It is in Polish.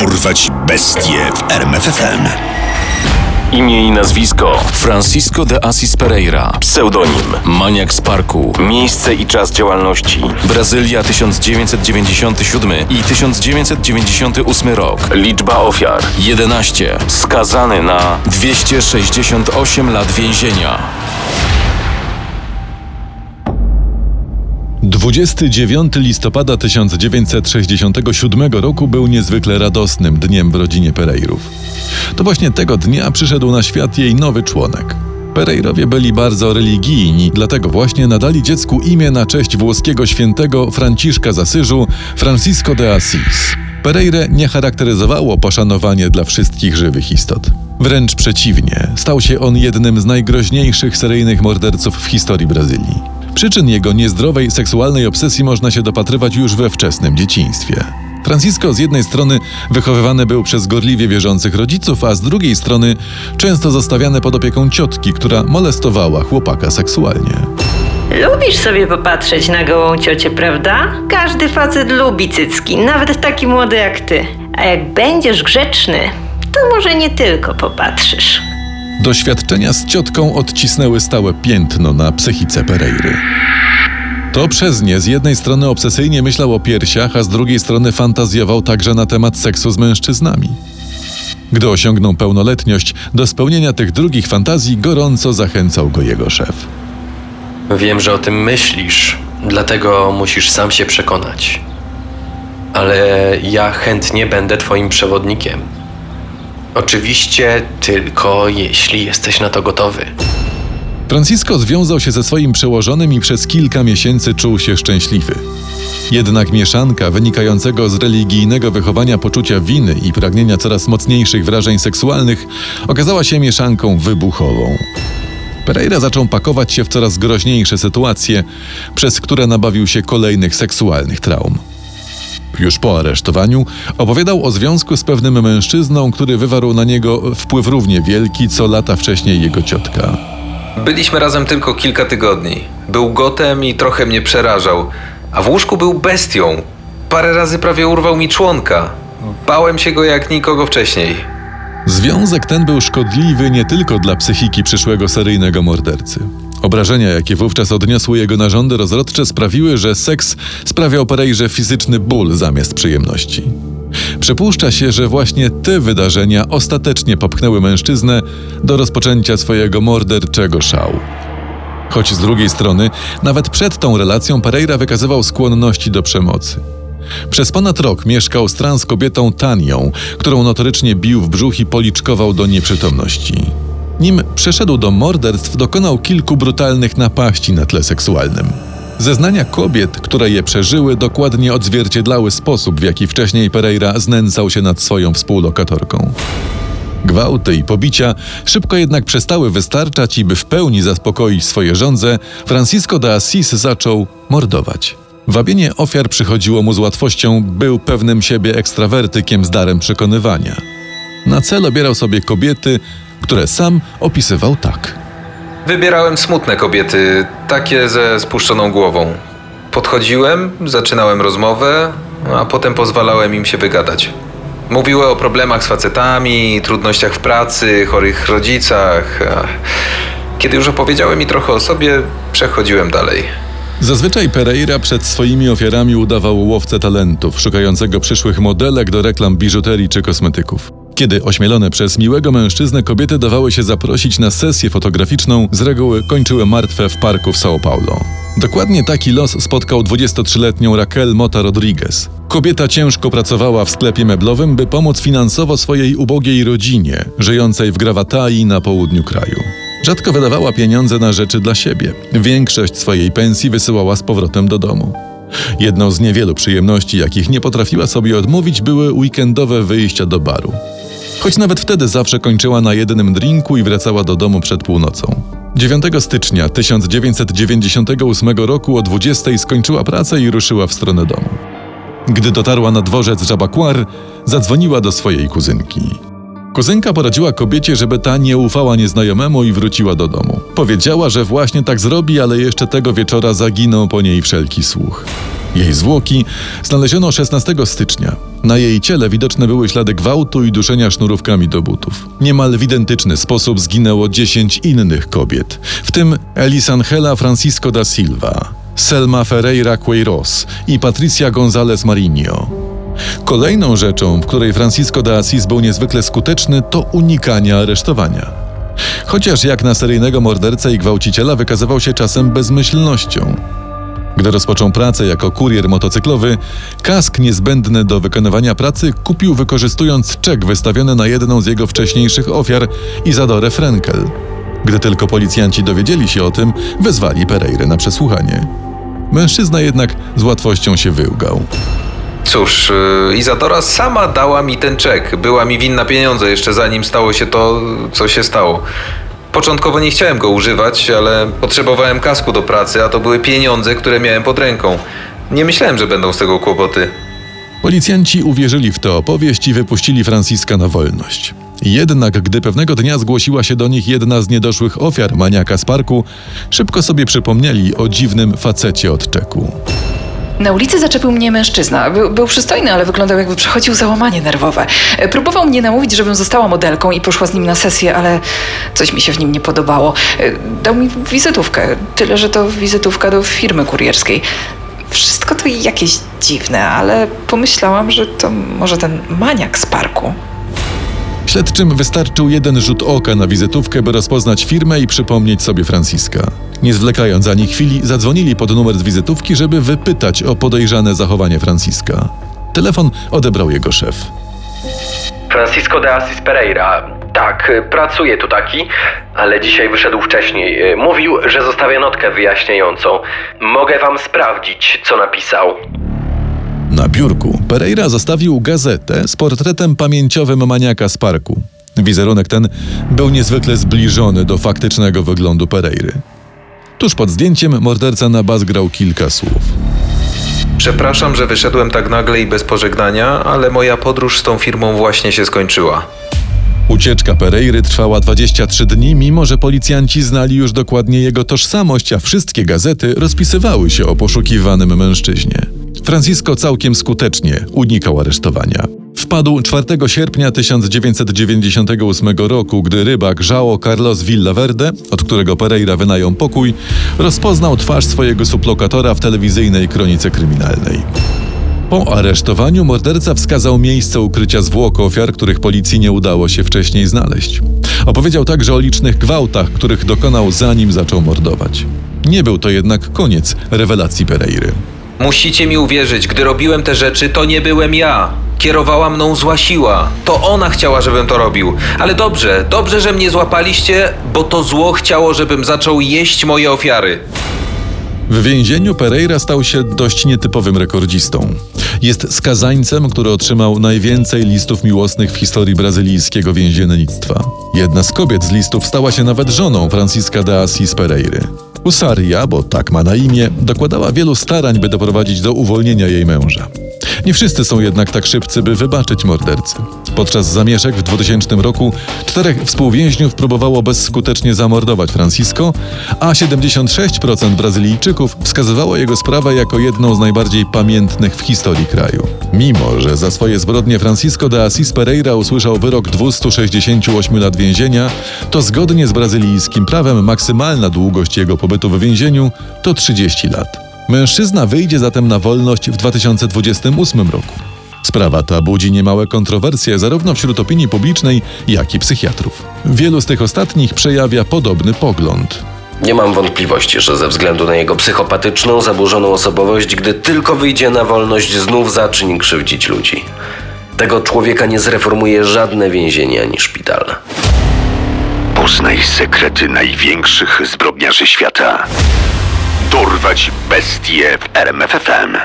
Dorwać bestie w RMFFM. Imię i nazwisko. Francisco de Assis Pereira. Pseudonim. Maniak z Parku. Miejsce i czas działalności. Brazylia 1997 i 1998 rok. Liczba ofiar. 11 Skazany na 268 lat więzienia 29 listopada 1967 roku był niezwykle radosnym dniem w rodzinie Pereirów. To właśnie tego dnia przyszedł na świat jej nowy członek. Pereirowie byli bardzo religijni, dlatego właśnie nadali dziecku imię na cześć włoskiego świętego Franciszka z Asyżu, Francisco de Assis. Pereire nie charakteryzowało poszanowanie dla wszystkich żywych istot. Wręcz przeciwnie, stał się on jednym z najgroźniejszych seryjnych morderców w historii Brazylii. Przyczyn jego niezdrowej seksualnej obsesji można się dopatrywać już we wczesnym dzieciństwie. Francisco z jednej strony wychowywany był przez gorliwie wierzących rodziców, a z drugiej strony często zostawiany pod opieką ciotki, która molestowała chłopaka seksualnie. Lubisz sobie popatrzeć na gołą ciocię, prawda? Każdy facet lubi cycki, nawet taki młody jak ty. A jak będziesz grzeczny, to może nie tylko popatrzysz. Doświadczenia z ciotką odcisnęły stałe piętno na psychice Pereiry. To przez nie z jednej strony obsesyjnie myślał o piersiach, a z drugiej strony fantazjował także na temat seksu z mężczyznami. Gdy osiągnął pełnoletność, do spełnienia tych drugich fantazji gorąco zachęcał go jego szef. Wiem, że o tym myślisz, dlatego musisz sam się przekonać. Ale ja chętnie będę Twoim przewodnikiem. Oczywiście tylko jeśli jesteś na to gotowy. Francisco związał się ze swoim przełożonym i przez kilka miesięcy czuł się szczęśliwy. Jednak mieszanka wynikającego z religijnego wychowania poczucia winy i pragnienia coraz mocniejszych wrażeń seksualnych okazała się mieszanką wybuchową. Pereira zaczął pakować się w coraz groźniejsze sytuacje, przez które nabawił się kolejnych seksualnych traum. Już po aresztowaniu opowiadał o związku z pewnym mężczyzną, który wywarł na niego wpływ równie wielki, co lata wcześniej jego ciotka. Byliśmy razem tylko kilka tygodni. Był gotem i trochę mnie przerażał, a w łóżku był bestią. Parę razy prawie urwał mi członka. Bałem się go jak nikogo wcześniej. Związek ten był szkodliwy nie tylko dla psychiki przyszłego seryjnego mordercy. Obrażenia, jakie wówczas odniosły jego narządy rozrodcze, sprawiły, że seks sprawiał Perejrze fizyczny ból zamiast przyjemności. Przypuszcza się, że właśnie te wydarzenia ostatecznie popchnęły mężczyznę do rozpoczęcia swojego morderczego szału. Choć z drugiej strony, nawet przed tą relacją Pereira wykazywał skłonności do przemocy. Przez ponad rok mieszkał z trans kobietą Tanią, którą notorycznie bił w brzuch i policzkował do nieprzytomności. Nim przeszedł do morderstw, dokonał kilku brutalnych napaści na tle seksualnym. Zeznania kobiet, które je przeżyły, dokładnie odzwierciedlały sposób, w jaki wcześniej Pereira znęcał się nad swoją współlokatorką. Gwałty i pobicia szybko jednak przestały wystarczać i by w pełni zaspokoić swoje żądze, Francisco de Assis zaczął mordować. Wabienie ofiar przychodziło mu z łatwością, był pewnym siebie ekstrawertykiem z darem przekonywania. Na cel obierał sobie kobiety, które sam opisywał tak. Wybierałem smutne kobiety, takie ze spuszczoną głową. Podchodziłem, zaczynałem rozmowę, a potem pozwalałem im się wygadać. Mówiły o problemach z facetami, trudnościach w pracy, chorych rodzicach. Kiedy już opowiedziałem mi trochę o sobie, przechodziłem dalej. Zazwyczaj Pereira przed swoimi ofiarami udawał łowcę talentów, szukającego przyszłych modelek do reklam biżuterii czy kosmetyków. Kiedy ośmielone przez miłego mężczyznę kobiety dawały się zaprosić na sesję fotograficzną, z reguły kończyły martwe w parku w São Paulo. Dokładnie taki los spotkał 23-letnią Raquel Mota Rodriguez. Kobieta ciężko pracowała w sklepie meblowym, by pomóc finansowo swojej ubogiej rodzinie, żyjącej w Gravatai na południu kraju. Rzadko wydawała pieniądze na rzeczy dla siebie. Większość swojej pensji wysyłała z powrotem do domu. Jedną z niewielu przyjemności, jakich nie potrafiła sobie odmówić, były weekendowe wyjścia do baru. Choć nawet wtedy zawsze kończyła na jednym drinku i wracała do domu przed północą. 9 stycznia 1998 roku o 20 skończyła pracę i ruszyła w stronę domu. Gdy dotarła na dworzec Jabaquar, zadzwoniła do swojej kuzynki. Kuzynka poradziła kobiecie, żeby ta nie ufała nieznajomemu i wróciła do domu. Powiedziała, że właśnie tak zrobi, ale jeszcze tego wieczora zaginął po niej wszelki słuch. Jej zwłoki znaleziono 16 stycznia. Na jej ciele widoczne były ślady gwałtu i duszenia sznurówkami do butów. Niemal w identyczny sposób zginęło 10 innych kobiet, w tym Elisangela Francisco da Silva, Selma Ferreira Queiroz i Patricia González Marinho. Kolejną rzeczą, w której Francisco de Assis był niezwykle skuteczny, to unikanie aresztowania. Chociaż jak na seryjnego mordercę i gwałciciela wykazywał się czasem bezmyślnością. Gdy rozpoczął pracę jako kurier motocyklowy, kask niezbędny do wykonywania pracy kupił wykorzystując czek wystawiony na jedną z jego wcześniejszych ofiar, Izadorę Frenkel. Gdy tylko policjanci dowiedzieli się o tym, wezwali Pereirę na przesłuchanie. Mężczyzna jednak z łatwością się wyłgał. Cóż, yy, Izadora sama dała mi ten czek. Była mi winna pieniądze jeszcze zanim stało się to, co się stało. Początkowo nie chciałem go używać, ale potrzebowałem kasku do pracy, a to były pieniądze, które miałem pod ręką. Nie myślałem, że będą z tego kłopoty. Policjanci uwierzyli w tę opowieść i wypuścili Franciska na wolność. Jednak gdy pewnego dnia zgłosiła się do nich jedna z niedoszłych ofiar maniaka z parku, szybko sobie przypomnieli o dziwnym facecie od czeku. Na ulicy zaczepił mnie mężczyzna. Był, był przystojny, ale wyglądał jakby przechodził załamanie nerwowe. E, Próbował mnie namówić, żebym została modelką i poszła z nim na sesję, ale coś mi się w nim nie podobało. E, Dał mi wizytówkę, tyle że to wizytówka do firmy kurierskiej. Wszystko to jakieś dziwne, ale pomyślałam, że to może ten maniak z parku. Śledczym wystarczył jeden rzut oka na wizytówkę, by rozpoznać firmę i przypomnieć sobie Franciska. Nie zwlekając ani chwili, zadzwonili pod numer z wizytówki, żeby wypytać o podejrzane zachowanie Franciska. Telefon odebrał jego szef. Francisco de Assis Pereira. Tak, pracuje tu taki, ale dzisiaj wyszedł wcześniej. Mówił, że zostawia notkę wyjaśniającą. Mogę wam sprawdzić, co napisał. Na biurku Pereira zostawił gazetę z portretem pamięciowym maniaka z parku. Wizerunek ten był niezwykle zbliżony do faktycznego wyglądu Pereiry. Tuż pod zdjęciem morderca na bas grał kilka słów. Przepraszam, że wyszedłem tak nagle i bez pożegnania, ale moja podróż z tą firmą właśnie się skończyła. Ucieczka Pereiry trwała 23 dni, mimo że policjanci znali już dokładnie jego tożsamość, a wszystkie gazety rozpisywały się o poszukiwanym mężczyźnie. Francisco całkiem skutecznie unikał aresztowania. Wpadł 4 sierpnia 1998 roku, gdy rybak João Carlos Villaverde, od którego Pereira wynajął pokój, rozpoznał twarz swojego suplokatora w telewizyjnej kronice kryminalnej. Po aresztowaniu morderca wskazał miejsce ukrycia zwłok ofiar, których policji nie udało się wcześniej znaleźć. Opowiedział także o licznych gwałtach, których dokonał zanim zaczął mordować. Nie był to jednak koniec rewelacji Pereiry. Musicie mi uwierzyć, gdy robiłem te rzeczy, to nie byłem ja. Kierowała mną zła siła. To ona chciała, żebym to robił. Ale dobrze, dobrze, że mnie złapaliście, bo to zło chciało, żebym zaczął jeść moje ofiary. W więzieniu Pereira stał się dość nietypowym rekordzistą. Jest skazańcem, który otrzymał najwięcej listów miłosnych w historii brazylijskiego więziennictwa. Jedna z kobiet z listów stała się nawet żoną Francisca de Assis Pereiry. Usaria, bo tak ma na imię, dokładała wielu starań, by doprowadzić do uwolnienia jej męża. Nie wszyscy są jednak tak szybcy, by wybaczyć mordercy. Podczas zamieszek w 2000 roku czterech współwięźniów próbowało bezskutecznie zamordować Francisco, a 76% Brazylijczyków wskazywało jego sprawę jako jedną z najbardziej pamiętnych w historii kraju. Mimo, że za swoje zbrodnie Francisco de Assis Pereira usłyszał wyrok 268 lat więzienia, to zgodnie z brazylijskim prawem maksymalna długość jego pobytu w więzieniu to 30 lat. Mężczyzna wyjdzie zatem na wolność w 2028 roku. Sprawa ta budzi niemałe kontrowersje zarówno wśród opinii publicznej, jak i psychiatrów. Wielu z tych ostatnich przejawia podobny pogląd. Nie mam wątpliwości, że ze względu na jego psychopatyczną, zaburzoną osobowość, gdy tylko wyjdzie na wolność, znów zacznie krzywdzić ludzi. Tego człowieka nie zreformuje żadne więzienie ani szpital. Poznaj sekrety największych zbrodniarzy świata. Dorwać bestie w RMFFM.